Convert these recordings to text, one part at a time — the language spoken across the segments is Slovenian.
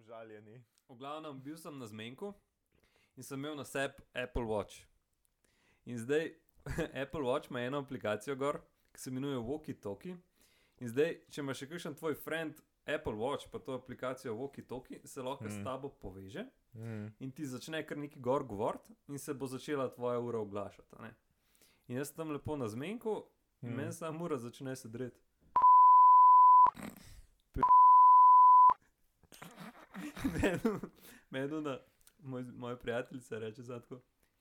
užaljeni. V glavnem, bil sem na zmenku in sem imel na sebi Apple Watch. In zdaj Apple Watch ima eno aplikacijo gor, ki se imenuje Walkie Talkie. In zdaj, če imaš še kakšen tvoj friend Apple Watch, pa to aplikacijo Walkie Talkie, se lahko mm. s tabo poveže Mm. in ti začne kar neki gor govoriti, in se bo začela tvoja ura oglašati. ne. In jaz sem tam lepo na zmenku, in mm. Mm. meni samo ura začne se dreti. Meduna, moj, moja prijateljica reče zadko.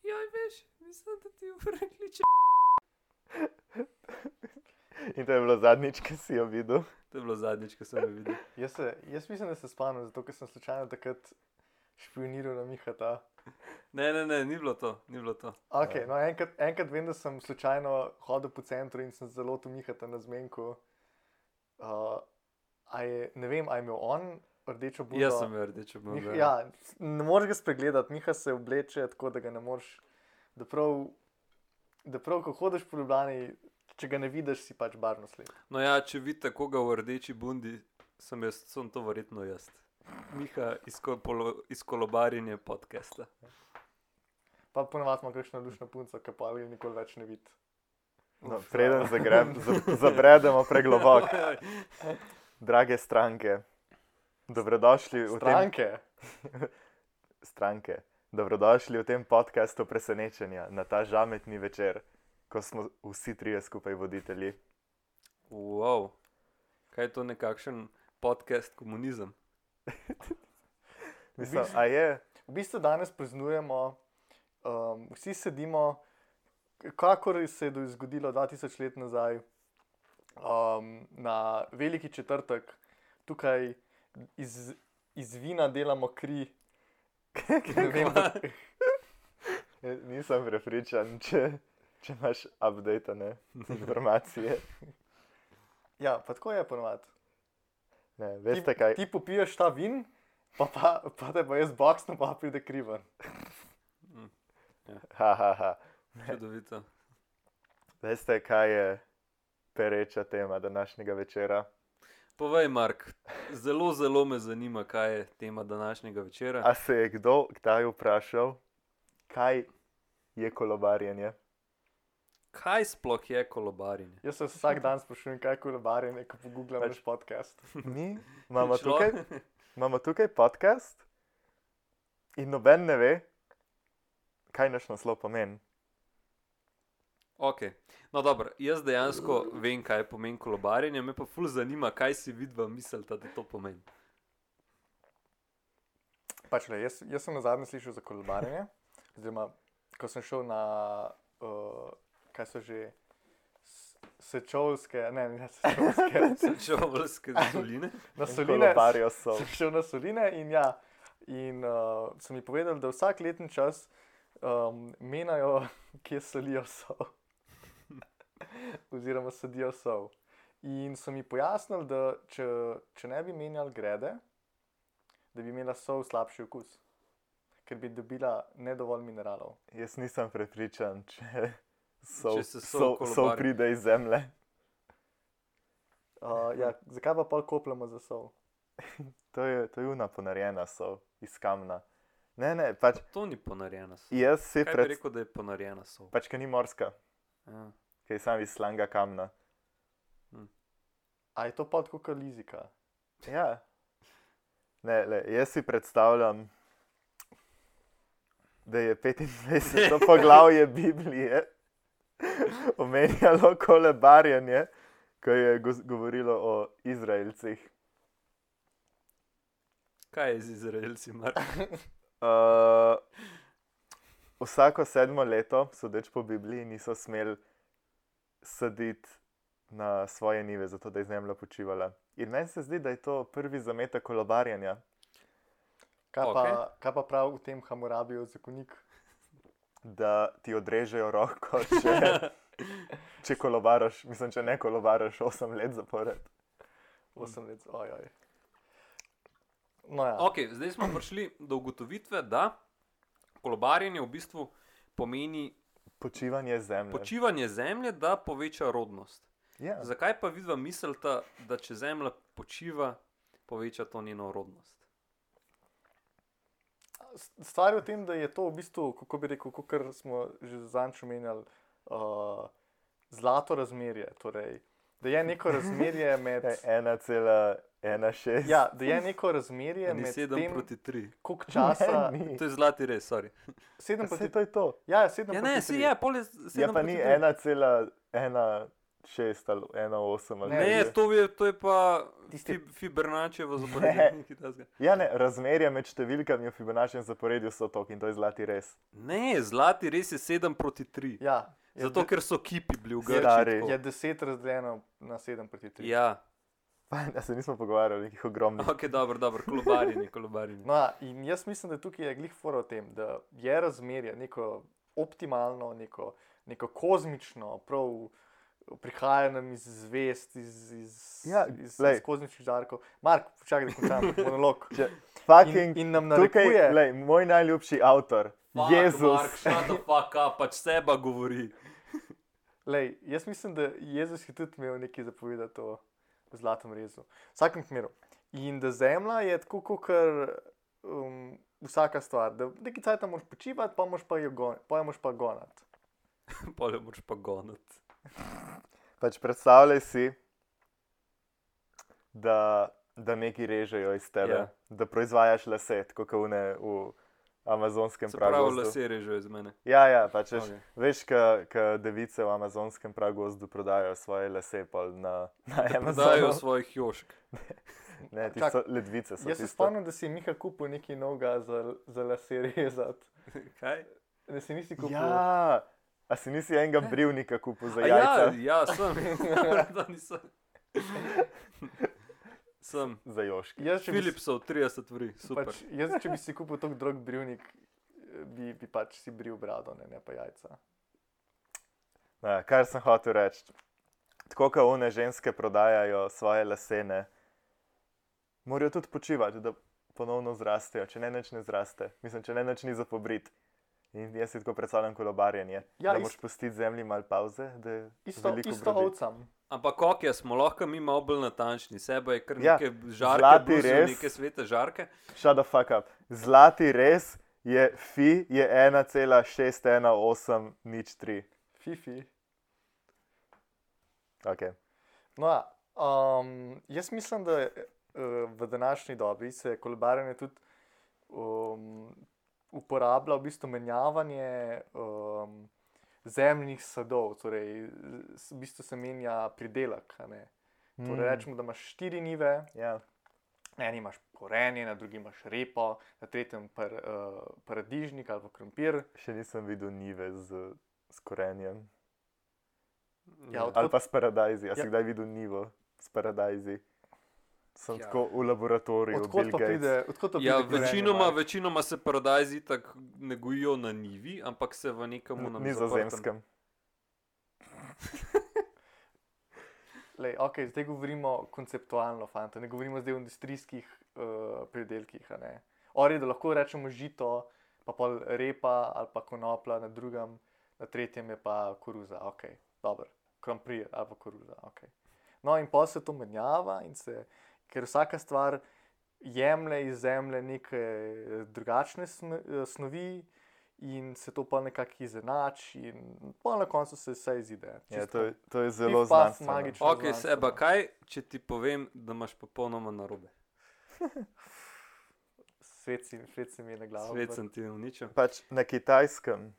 Joj, veš, mislim, da ti ura kliče. In to je bilo zadnjič, ki si jo videl. To je bilo zadnjič, ko sem jo videl. Jaz, se, jaz mislim, da se spomnim, zato ker sem slučajno takrat špioniral na Mihata. Ne, ne, ne, ni bilo to, ni bilo to. Okay, no, enkrat, enkrat vem, da sem slučajno hodil po centru in sem zelo tu Mihata na zmenku. Uh, je, ne vem, ali je imel on rdečo budo. Jaz sem bil rdeč, bil. Miha, ja, ne moreš ga spregledati, Miha se obleče tako, da ga ne moreš. Da prav, da prav ko hodiš po Ljubljani, če ga ne vidiš, si pač barno sled. No, ja, če vidite koga v rdeči bundi, sem jaz, sem to verjetno jaz. Miha iz, kolobarjenja podcasta. Pa ponovadi ima kakšno lušno punco, ki pa ali nikoli več ne vidi. No, preden ja. zagreb, za- zabredemo pregloboko. Drage stranke, dobrodošli v tem Stranke. stranke. Dobrodošli v tem podkastu presenečenja na ta žametni večer, ko smo vsi trije skupaj voditelji. Wow. Kaj je to nekakšen podcast komunizem? Mislim, bistvu- a je, V bistvu danes praznujemo, um, vsi sedimo, kakor se je do- zgodilo 2000 let nazaj, um, na veliki četrtek, tukaj iz, iz vina delamo kri. Ne vem, Ja, nisem prepričan, če, če imaš update informacije. ja, pa tako je ponovadi. Ne, veste kaj? Ti popiješ ta vin, pa, pa, pa te pa jaz boksno, pa pride kriven. Ha, ha, ha. Čudovito. Veste, kaj je pereča tema današnjega večera? Povej, Mark, zelo, zelo me zanima, kaj je tema današnjega večera. A se je kdo kdaj vprašal, kaj je kolobarjenje? Kaj sploh je kolobarjenje? Jaz se vsak dan sprašujem, kaj je kolobarjenje, ko pogooglам Pač- naš podcast. Mi imamo tukaj, imamo tukaj podcast in noben ne ve, kaj naš naslov pomeni. Ok, no dobro, jaz dejansko vem, kaj pomeni kolobarjenje, me pa ful zanima, kaj si vidva mislita, da to pomeni. Pač, le, jaz, jaz sem na zadnje slišal za kolobarjenje. Oziroma, ko sem šel na, uh, kaj so že, sečovske, ne, ne, sečovske, Čovlske doline. na In soline. Kolobarijo so. Sem šel na soline in ja, in uh, so mi povedali, da vsak letni čas um, menajo, kje solijo sol. Oziroma sadijo sol. In so mi pojasnili, da če, če ne bi menjali grede, da bi imela sol slabši okus, ker bi dobila ne dovolj mineralov. Jaz nisem prepričan, če so, Če se sol so, so kolobari. pride iz zemlje. Uh, ja, zakaj pa pol kopljamo za sol? To je, to je una ponarjena so iz kamna. Ne, ne, pač To ni ponarjena sol. jaz si bi pred... rekel, da je ponarjena sol? Pač, ker ni morska, Ja. Ker je sam iz slanga kamna. A je to pa tako kot lizika? Ja. Ne, le, jaz si predstavljam, da je 25. poglavje Biblije omenjalo kolebarjenje, ko je go- govorilo o Izraelcih. Kaj je z Izraelci? Uh, vsako sedmo leto, sodeč po Bibliji, niso smeli saditi na svoje nive, zato da je zemlja počivala. In meni se zdi, da je to prvi zametek kolobarjanja. Kaj, pa, kaj pa prav v tem Hamurabijo zakonik? da ti odrežejo roko, če, če kolobaraš, mislim, če ne kolobaraš 8 let zapored. 8 let, ojoj. No ja, Ok, zdaj smo prišli do ugotovitve, da kolobarjenje v bistvu pomeni Počivanje zemlje. počivanje zemlje, da poveča rodnost. ja. Zakaj pa vidva mislita, da če zemlja počiva, poveča to njeno rodnost? stvar je v tem, da je to v bistvu, kako bi rekel, kot smo že zadnjič omenjali, uh, zlato razmerje. Torej, da je neko razmerje med. Kaj, 1,16. Ja, da je neko razmerje Ni med 7 tem, proti 3. koliko časa. Ne, ni. To je zlati res, sorry. Sedem Saj proti to je to. Ja, sedem Ja, proti ne, si je, pol je 7 Ja, pa ni 1,16 ali 1,8 ali Ne, Ne, to je, to je pa Tisti- fi, Fibernaccijevo zaporedje. Ja, ne, razmerja med številkami v Fibonaccijem zaporedju so to in to je zlati res. Ne, zlati res je 7 proti 3. Ja, je Zato, de- ker so kipi bili v. Grčiji. je deset razdeljeno na sedem proti tri. Ja, Da se nismo pogovarjali o nekih ogromnih. ok, dobro, dobro, kolobarjenje, kolobarjenje. No, ja, in jaz mislim, da tukaj je glih fora v tem, da je razmerje neko optimalno, neko, neko kozmično, prav prihaja nam iz zvest, iz, iz, Ja, iz, glej. iz kozmičnih žarkov. Mark, čakaj, da končam monolog. Če, In, fucking, in nam tukaj, narekuje, lej, moj najljubši avtor, Fuck, Jezus. Mark, shut the fuck up, pač seba govori. lej, jaz mislim, da Jezus je tudi imel nekaj zapovedati o zlatem rezu. V vsakem primeru. In da zemlja je tako, kot um, vsaka stvar. Da nekaj cajt moraš počivati, pa moraš pa jo gon, pa jo moraš pa gonati. Pole moraš pa gonati. pač predstavljaj si, da, da neki režejo iz tebe, Ja. da proizvajaš lase, tako kot une v amazonskem pragu. lase režejo iz mene. Ja, ja, pač okay. veš ka device v amazonskem pragozdu prodajajo svoje lase pol na, na Amazonu. svojih jošk. Ne, ti Čak, so ledvice. So Jaz se spomnim, da si je Miha kupil nekaj novega za, za lase rezati. Kaj? Da si nisi kupil. Ja, a si nisi enega brivnika kupil za A Ja, jajca? ja, sem. To nisem. Sem. Za joški. Jaz, Philipsov 30 vri, super. pač, jaz, če bi si kupil tako drug brivnik, bi, bi pač si bril brado, ne, ne pa jajca. Ja, kar sem hotel reči. Tako kot one ženske prodajajo svoje lasene, morajo tudi počivati, da ponovno zrastejo, če ne neč ne zraste. Mislim, če ne neč ni za pobrit. In jaz si tako predstavljam kolobarjenje. Ja, da ist- moraš pustiti zemlji malo pauze, da je Isto, veliko isto ovcam. Ampak ok, ja, smo lahko mi malo bolj natančni. Seba je kar Ja, neke žarke, zlati res. neke svete žarke. Shut the fuck up. Zlati res je fi je 1,618 nič 3. Fifi. Okay. No, ja, um, jaz mislim, da uh, v današnji dobi se kolobarjenje tudi um, uporablja v bistvu menjavanje um, zemljnih sadov, torej v bistvu se menja pridelek. Torej, Mm. rečemo, da imaš štiri nive, Ja. na eni imaš korenje, na drugi imaš repo, na tretjem par, uh, paradižnik ali pa krompir. Še nisem videl nive z, z korenjem. Ja, od- Ali pa s paradajzi. Si Ja. kdaj videl nivo s paradajzi? Sem Ja. tako v laboratoriju. Odkot Bill pa Gates. pride, odkot pa Ja, pride večinoma, večinoma se paradajzi tako ne gojijo na nivi, ampak se v nekem Na unem Nizozemskem. Lej, okay, zdaj govorimo konceptualno, fanta, ne govorimo zdaj o industrijskih uh, pridelkih. a ne. Ori, da lahko rečemo žito, pa pol repa ali pa konoplja, na drugem, na tretjem je pa koruza, ok, dobro, krompir ali pa koruza. Okay. No, in pa se to menjava, in se, ker vsaka stvar jemlje iz zemlje neke drugačne sme, eh, snovi. In se to pa nekako izenači, in pa na koncu se vse izide. Ja, Čisto to, je, to je zelo znanstveno. magično. Ok, znanstveno. seba, kaj, če ti povem, da imaš popolnoma narobe? Svet, si, svet se mi je na glavo. Svet sem ti uničil. Pač na kitajskem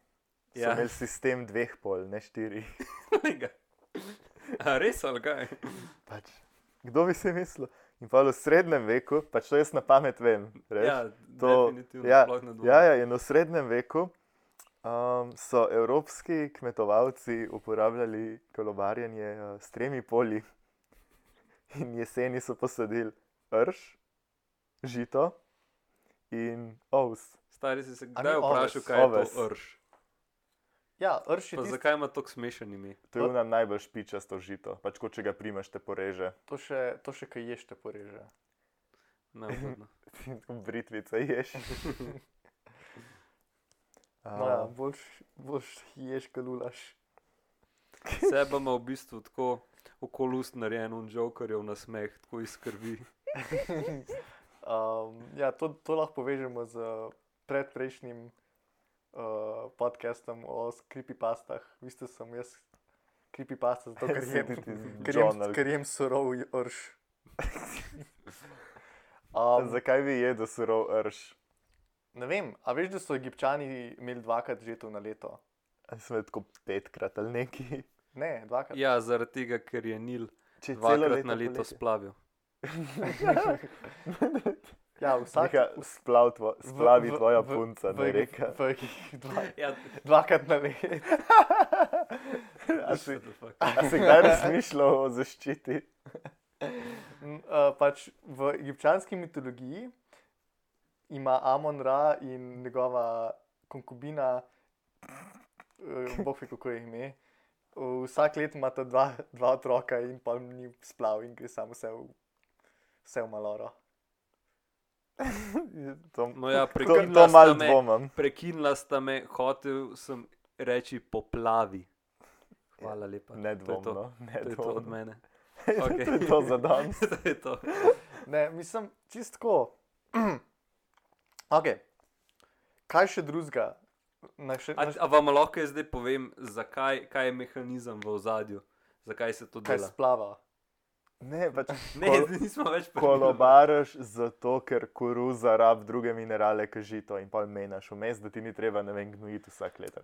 so Ja. imeli sistem dveh pol, ne štiri. A res ali kaj? Pač, kdo bi si mislil? In pa v srednjem veku, pač to jaz na pamet vem. Reč? Ja, to- definitivno. ja. Ja, ja, in v srednjem veku um, so evropski kmetovalci uporabljali kolobarjenje uh, s tremi polji. In jeseni so posadili rž, žito in ovs. Stari si se kdaj ni vprašal, oves? kaj je Oves. to rž? Ja, rš je Pa tisto, zakaj ima tako smešen ime? To je nam najbolj špičasto žito, pač ko če ga primeš, te poreže. to še, to še kaj ješ, te poreže. Britvice ješ. No, ja, A, boljš, boljš ješ, kalulaš. Seba ima v bistvu tako okoli ust narejen un jokerjev na smeh, tako iz krvi. um, ja, to, to lahko povežemo z predprejšnjim uh, podcastom o creepypastah. Vi ste sem jaz creepypasta, zato ker jem, ker jem, ker jem surov rš. Um, Zakaj bi jedel surov rš? ne vem, a veš, da so egipčani imeli dvakrat žetev na leto? Sem je tako petkrat ali neki. Ne, dvakrat. Ja, zaradi tega, ker je Nil Če dvakrat na leto splavil. Ja, vsak, Neka splav tvo, v- splavi v- tvoja v- punca, v ne Egip- reka. v Egip- dva, Ja, dvakrat na leto. A si, a si kdaj razmišljal o zaščiti? Uh, pač v egipčanski mitologiji ima Amon Ra in njegova konkubina, uh, bog ve kako je ime. uh, Vsak let imata dva, dva otroka in pa ni splav in gre samo vse v, vse v maloro. To, No ja, to, prekinila to sta me. dvomam. Prekinila sta me, hotel sem reči poplavi. Hvala lepa. To je to. Nedvomno. To je to od mene. To Okej. je to za danes. to je to. Ne, mislim, čistko. okay. Kaj še drugega? Še, A, vam lahko zdaj povem, zakaj kaj je mehanizem v ozadju, zakaj se to kaj dela? splava? Ne, pač Ne, kol- nismo več pri kolobaraš zato, ker koruza rab druge minerale, kot žito in pa menaš vmes, da ti ni treba, ne vem, gnojiti vsak let.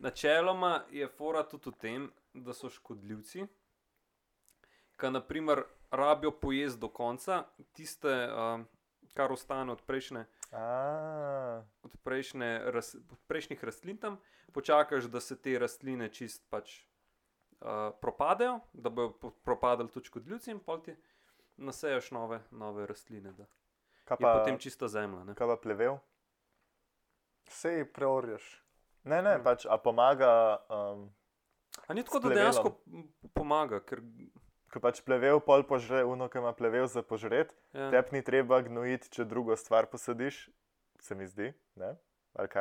Načeloma je fora tudi v tem, da so škodljivci, ki naprimer rabijo pojesti do konca tiste, um, kar ostane od prejšnje. A, Od, prejšnje, ras, prejšnjih rastlin tam, počakaš, da se te rastline čist pač uh, propadejo, da bodo propadali tudi škodljivci, in pol ti naseješ nove, nove rastline. Da. Kaj Je pa, potem čista zemlja. Ne? kaj pa plevel? Sej preorješ. Ne, ne, Mm. pač, a pomaga, um, A ni tako, da dejansko pomaga, ker ko pač plevel pol požre, uno, ki ima plevel za požret, ja. tep ni treba gnojiti, če drugo stvar posadiš, se mi zdi, ne?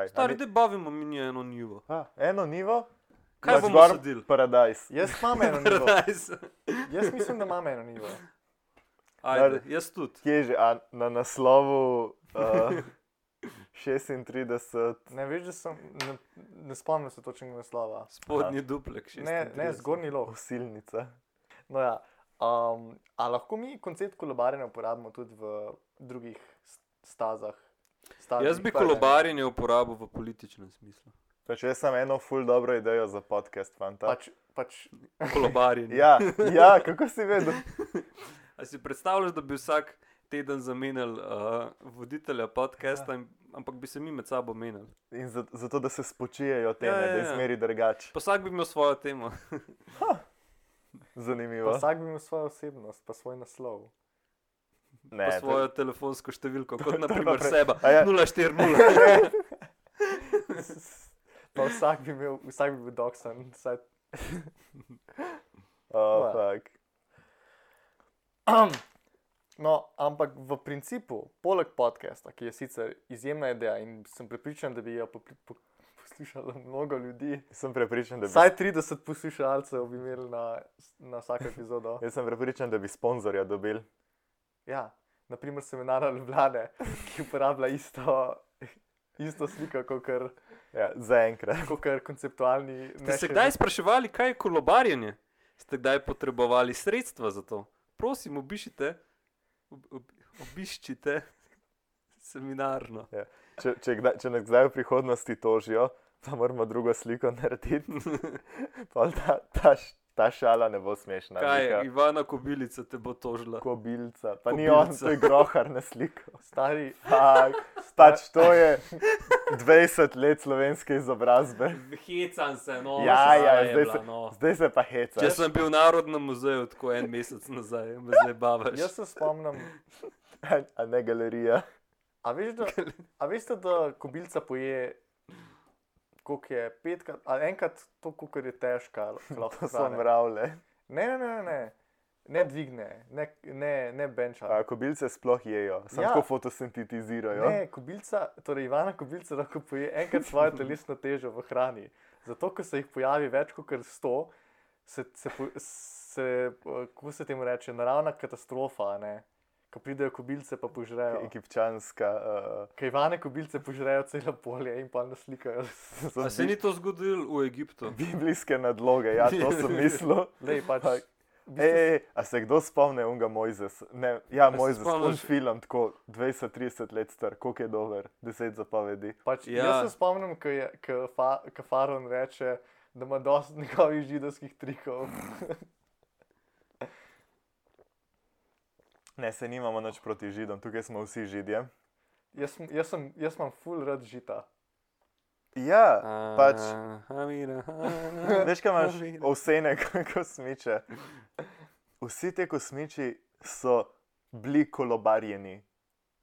Stari, da bavimo mi je eno nivo. A, eno nivo, Kaj imaš bomo gor sadili? Paradajz. Jaz imam eno nivo. Jaz mislim, da imam eno nivo. Ajde, jaz tudi. Kje je že, a na naslovu uh, 36, Ne veš, da sem, ne, ne spomnim se točnega naslova. Spodnji duplek. Ne, ne, 36. zgornji lov. osilnica. No ja. Um, a lahko mi koncept kolobarjenja uporabimo tudi v drugih stazah? stazah Jaz bi ne? kolobarjenje uporabil v političnem smislu. Pač jaz sem eno ful dobro idejo za podcast, fanta. Pač, pač, Kolobarjenje. Ja, ja, kako si vedel? A si predstavljaš, da bi vsak teden zamenjali uh, voditelja podcasta, in, ampak bi se mi med sabo menjali? In za, zato, da se spočijejo teme, Ja, ja, da ja. izmeri drugače. Pa vsak bi imel svojo temo. Zanimivo. pa vsak bi imel svojo osebnost, pa svoj naslov. Ne, pa to- svojo telefonsko številko, to kot je pa naprimer pre- seba. Ja. 040. Pa vsak bi, imel, vsak bi bil doksan. Vsaj... Oh, fuck. No, ampak v principu, poleg podcasta, ki je sicer izjemna ideja in sem prepričan, da bi jo poslušalo mnogo ljudi, Sem prepričan, da bi, vsaj 30 poslušalcev bi imeli na, na vsako epizodo. jaz sem prepričan, da bi sponzorja dobili. Ja, naprimer seminar Ljubljane, ki uporablja isto, isto sliko kot kar, Ja, Zaenkrat. kot kar konceptualni. Ste se kdaj spraševali, kaj je kolobarjenje? Ste kdaj potrebovali sredstva za to? Prosim, obišite, ob, ob, obiščite seminarno. Če, če, kdaj, če nas kdaj v prihodnosti tožijo, pa moramo drugo sliko narediti. Pol ta, ta, ta šala ne bo smešna. Kaj, Vika. Ivana Kobilica te bo tožila. Kobilca. Pa ni on, to je grohar na sliko. Stari, Fak, pač to je 20 let slovenske izobrazbe. Hecam se, no, Ja, ja, je zdaj bila, se- no. Zdaj se pa heca. Če sem bil v Narodnem muzeju tako en mesec nazaj, me zdaj bavaš. jaz se spomnim, A ne galerija. a, veš, da, a veste, da kobilca poje, koliko je petkrat, ali enkrat to, koliko je težka, lahko To so hrane. mravlje. Ne, ne, ne, ne, ne, ne dvigne, ne, ne, ne benča. A kobilce sploh jejo, samo Ja. fotosintetizirajo. Ne, kobilca, torej Ivana kobilca lahko poje enkrat svojo telesno težo v hrani. Zato, ker se jih pojavi več kot 100, se, se, po- se, eh, kako se temu reče, naravna katastrofa, ne? Ko pridejo kobilce, pa požrejo. Egipčanska. Uh, Kaj vane kobilce požrejo celo polje in pa naslikajo. A se ni to zgodilo v Egiptu? biblijske nadloge, ja, to sem mislil. Lej, pač, Ej, ej, a se kdo spomne unga Mojzes? Ne, ja, se Mojzes, un spomniš? film, tako 20-30 let star, koliko je dober, 10 zapovedi. Pač, ja. Ja. Jaz se spomnim, ko je- ko fa, ko Faron reče, da ima dosti njegovih židovskih trikov. Ne, se nimamo nič proti židom, tukaj smo vsi židje. Jaz, sem- jaz, sem, jaz imam full rad žita. Ja, pač, Amina, veš, kaj imaš ovsene kosmiče. Vsi te kosmiči so bili kolobarjeni,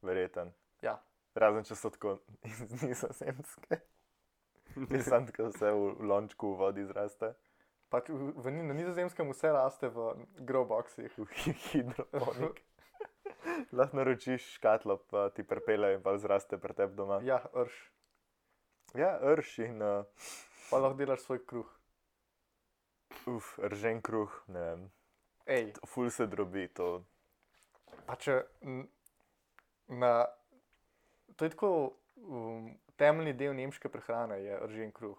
verjeten. Ja. Razen če so tako iz nizozemske. Mislim, da vse v lončku v vodi zraste. Pač v, v, na nizozemskem vse raste v growboxih. v hi- hidroponik. Lahko naročiš škatlo, pa ti prepele in pa zraste pri tebi doma. Ja, rš. Ja, rš in uh, Pa lahko delaš svoj kruh. uf, ržen kruh, ne vem, Ej, ful se drobi to. pa če na. To je tako um, temeljni del nemške prehrane, je ržen kruh.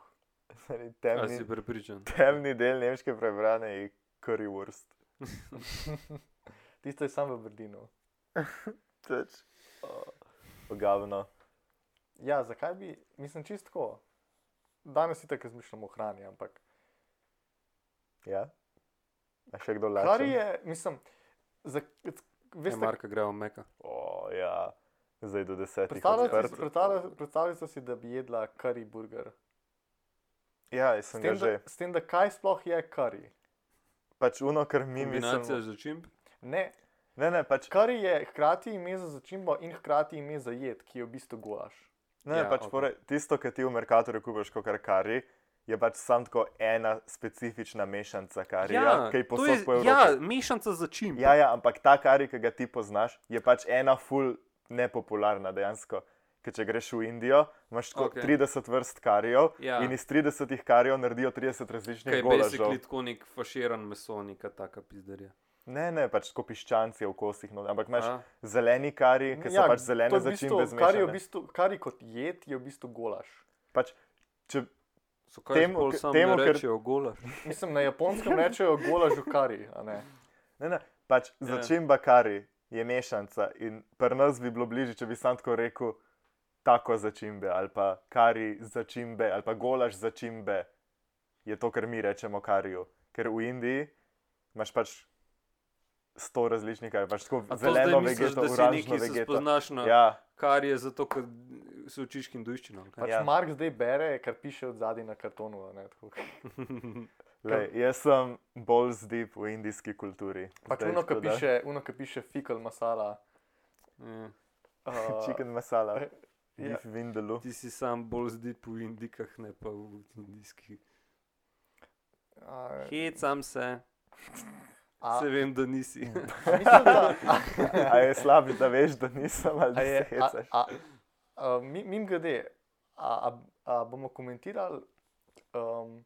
A si Temni, prepričan? temni del nemške prebrane je currywurst. Tisto je samo v Berlinu. Teč. Ogavno. Ja, zakaj bi, mislim, čistko. Danes si tako razmišljamo o hrani, ampak Ja? A še kdo kar laže? je, mislim, za, veste, Marka gre v Meka. O, ja. Zdaj do desetih si- predstavljajte, predstavljajte si, da bi jedla kari burger. Ja, jaz S sem tem, ga že. da, s tem, da kaj sploh je kari. Pač uno, kar mi Kombinacija mislimo. začimb. Ne, Ne, ne, pač, kari je hkrati ime za začimbo in hkrati ime za jed, ki je v bistvu golaš. ne, Ja, ja, pač okay. tisto, kar ti v Merkatorju kupiš, kot kar kari, je pač sam tako ena specifična mešanca karija, ja, ki je posod po Evropi. ja, mešanca začimb. Ja, ja, ampak ta kari, ki ga ti poznaš, je pač ena ful nepopularna dejansko. Ker če greš v Indijo, imaš tako okay. 30 vrst karijev Ja. ja. in iz 30 karijev naredijo 30 Kaj različnih je golažev. basically tako nek faširan meso, neka taka pizderija. Ne, ne, pač tako piščanci v kosih, no, ampak imaš A? zeleni kari, ki so ja, pač zelene to je v začimbe bistvu, kari, je v zmešane. bistvu, kari kot jed je v bistvu golaš. Pač, če, So kaj Temu, temu, ker- rečejo golaš. Mislim, na japonskem rečejo golaž v kari, a ne. ne, ne, pač Ja. začimba kari je mešanca in pri nas bi bilo bližje, če bi sam tako rekel tako začimbe ali pa kari začimbe ali pa golaž začimbe. Je to, kar mi rečemo kariju. Ker v Indiji imaš pač sto različnih, kar pač tako A zeleno vegeto, oranžno vegeto. spoznaš na Ja, kar je zato, ker se učiš hinduščino. ali? Pač Ja. Mark zdaj bere, kar piše od zadaj na kartonu. a Ne, tako. lej, jaz sem bolj zdip v indijski kulturi. pač Zdaj, uno, ki piše, uno, ki piše fikal masala. Ja. Uh, Chicken masala, ja. vindaloo. Ti si sam bolj zdi po indikah, ne pa v indijskih. a, Hecam se, a, se vem, da nisi. a mislim, da, A je slabo, da veš, da nisem ali da a se je, a, hecaš. a, a, mi- mim grede, a, a, a bomo komentirali. Um,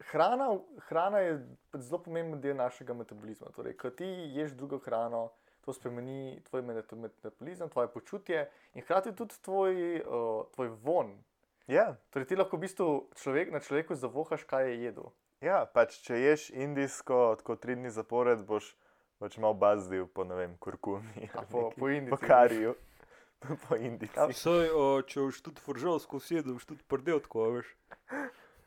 hrana, hrana je zelo pomemben del našega metabolizma. Torej, ko ti ješ drugo hrano, to spremeni tvoj meta- metabolizem, tvoje počutje in hkrati tudi tvoj, uh, tvoj von. Ja, Torej, ti lahko v bistvu človek, na človeku zavohaš, kaj je jedel. Ja, pač če ješ indijsko, tako tri dni zapored, boš pač malo bazdil po, ne vem, kurkumi. Po, po Indiji. po kariju, po indici. Ja. Saj, o, če boš tudi foržalsko sedel, boš tudi prdel tako, veš.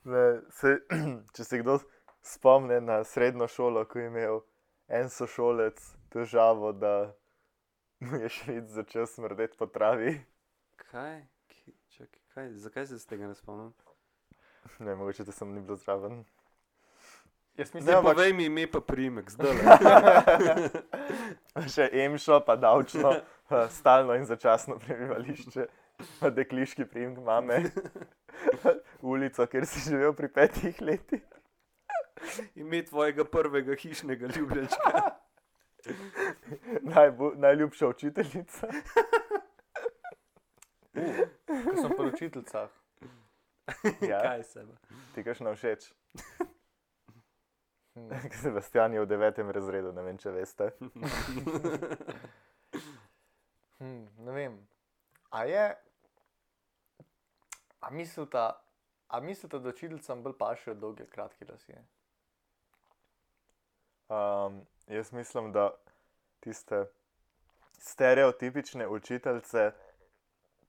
Ne, se, če se kdo spomne na srednjo šolo, ko je imel en sošolec težavo, da mu je švic začel smrdeti po travi. Kaj? Čakaj, kaj? Zakaj se z tega ne spomnim? Ne, mogoče da sem ni bil zraven. Jaz mislim, ampak- Povej mi ime pa primek, zdaj. Še emšo, pa davčno, stalno in začasno prebivališče, pa dekliški primek mame, ulico, kjer si živel pri petih letih. Ime tvojega prvega hišnega ljubljenčka. Najbo, najljubša učiteljica. ko sem pri učiteljicah. Ja, Kaj se ima? ti kaš na všeč. Hm. Sebastian je v devetem razredu, ne vem, če veste. A je, a mislite, a mislite da učiteljcem bolj pašejo dolge, kratke lasje? Um, jaz mislim, da tiste stereotipične učiteljice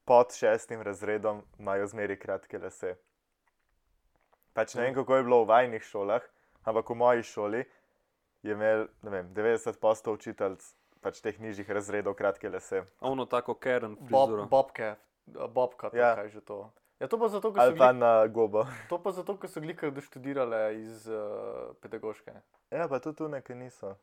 pod šestim razredom imajo zmeri kratke lase. Pač ne vem, kako je bilo v vajnih šolah, ampak v moji šoli je imel ne vem, 90% učiteljic pač teh nižjih razredov kratke lase. Ono tako keren Bob, frizuro. bobke, bobka, Ja. kaj že to. Ja, to pa zato, ker so, Ali pa glik, na gobo. to pa zato, ker so glikar doštudirale iz uh, pedagoške. Ja, pa tudi tu nekaj niso.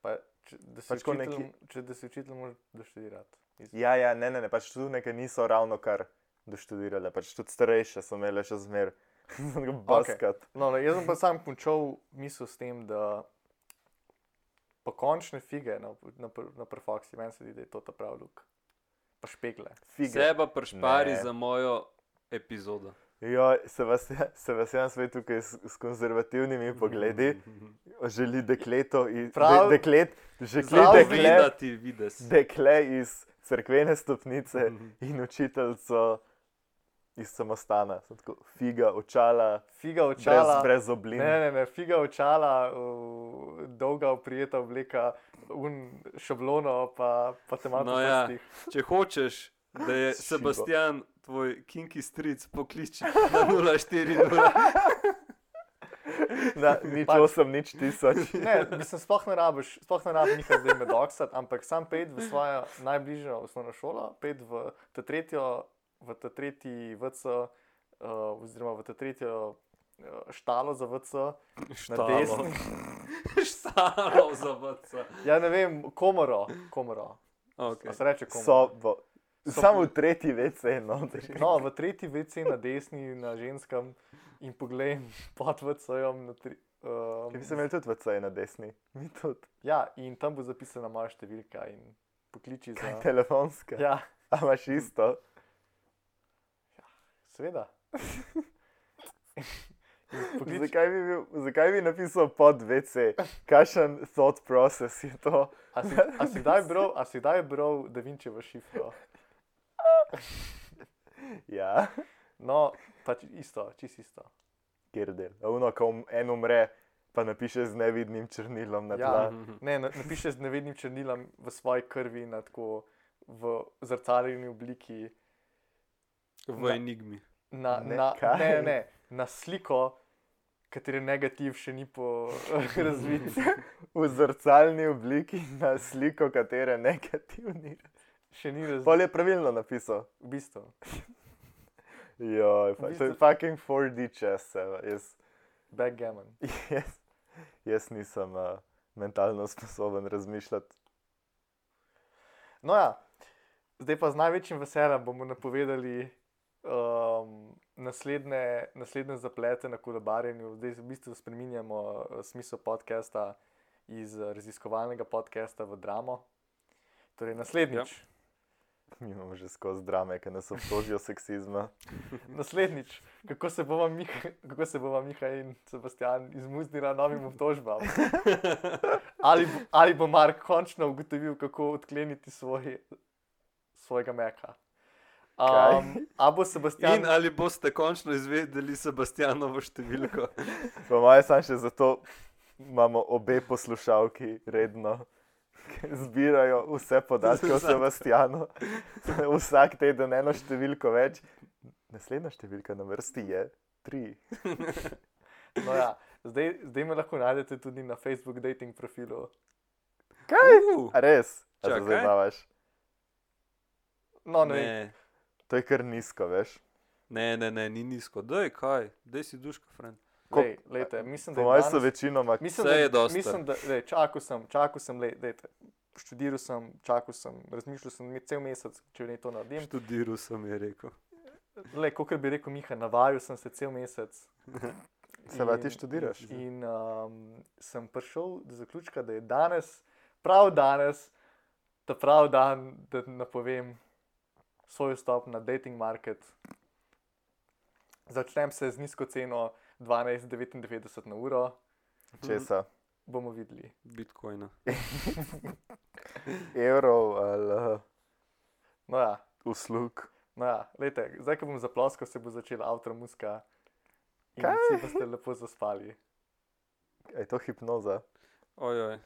Pa, če, da si Pač učitelj, neki- če da si učitelj, moraš doštudirati. Iz... Ja, ja, ne, ne, ne pač tu nekaj niso ravno kar doštudirale, pač tudi starejše so imele še zmer. Baskat. No, no, jaz sem pa sam končal misel s tem, da pokončne fige na, na, na prfoksi, meni se zdi, da je to ta pravi luk. Pa špegle. Fige. Seba pršpari Ne. za mojo epizodo. Jo, Sebastian Svet tukaj s, s konzervativnimi pogledi želi dekleto iz Prav- de, deklet, Prav dekle, vides. dekle iz cerkvene stopnice in učiteljico iz samostana. Sem Tako, figa, očala, Figa brez, očala. brez oblin. Ne, ne, ne, figa očala, uh, dolga oprijeta obleka, un šablono, pa, pa te malo No ja. Če hočeš, da je. Sebastian tvoj kinki stric, pokliči na 040. Na, nič Pač- osem, nič tisoč. Ne, mislim, sploh ne rabiš, sploh ne rabiš njihov zdaj med oksat, ampak sam pet v svojo najbližjo osnovno šolo, pet v tretjo, v ta tretji VC, uh, oziroma v ta tretjo uh, štalo za VC, na desni. Štalo za vrca. Ja, ne vem, komoro, komoro. Okay. Se reče komoro. Sobo. So- Samo v tretji vece, no. No, v tretji VC na desni, na ženskem in poglej pod VC-jem. na tri- Um, Ki bi se imeli tudi vece na desni. Mi tudi. ja, in tam bo zapisana moja številka in pokliči Kaj za. telefonska. Ja, A imaš isto? Seveda. In Pokliči, Zakaj bi, bil, zakaj bi napisal pod VC? Kakšen thought process je to? a, si, a, si kdaj bral, a si kdaj bral Da Vinčevo šifro? Ja, No, pač isto, čist isto. kjer del. Uno, ko um- en umre, pa napiše z nevidnim črnilom na Ja. tla. Ne, na- napiše z nevednim črnilom v svoji krvi, na tako v zrcaliljni obliki. V Na- enigmi. Na, Ne, na, kaj? ne, ne, na sliko, katere negativ še ni po razvit. V zrcalni obliki na sliko, katere negativni. Še ni razvit. Pol je pravilno napisal. V bistvu. Joj, pa, V to je bistvu- fucking 4D čas, jaz, Backgammon. jaz, jaz nisem uh, mentalno sposoben razmišljati. No, ja, zdaj pa z največjim veseljem bomo napovedali um, naslednje, naslednje zaplete na kolobarjenju. Zdaj v bistvu spremenjamo uh, smisel podcasta iz uh, raziskovalnega podcasta v dramo. Torej, naslednjič, ja. Mi imamo že skozi drame, ki nas obtožijo seksizma. naslednjič kako se bova Miha, kako se bova Miha in Sebastian izmuznila novim obtožbam. ali, bo- ali bo Mark končno ugotovil, kako odkleniti svoj, svojega meka. Kaj? Um, a bo Sebastian. In ali boste končno izvedeli Sebastianovo številko? Po mojem, sam še zato imamo obe poslušalki redno, zbirajo vse podatke o. Sebastianu. Vsak teden eno številko več. Naslednja številka na vrsti je tri. No ja, zdaj, zdaj me lahko najdete tudi na Facebook dating profilu. Uh, A res? A se Čakaj. zdaj baviš? No, ne, ne. To je kar nizko, veš. ne, ne, ne, ni nizko. Daj, kaj, daj si duška, friend. Lej, lejte, mislim, da Po je mojem so danes- večinoma. Mislim, da, je dosti. Mislim, da lej, čakal sem, čakal sem, lej, dejte, študiral sem, čakal sem, razmišljal sem cel mesec, če ne to naredim. Študiral sem, je rekel. Le, kot bi rekel Miha, navajal sem se cel mesec. Se pa ti In- študiraš? In um, sem prišel do zaključka, da je danes, prav danes, ta prav dan, da napovem svoj vstop na dating market. Začnem se z nizko ceno 12,99 na uro, Česa? bomo videli. Bitcoina. Evrov ali. Uh, No ja, uslug. No, ja, lejte, zdaj, ko bom zaploskal, se bo začela avtor muska in Kaj? vsi boste lepo zaspali. Je to hipnoza? Ojoj.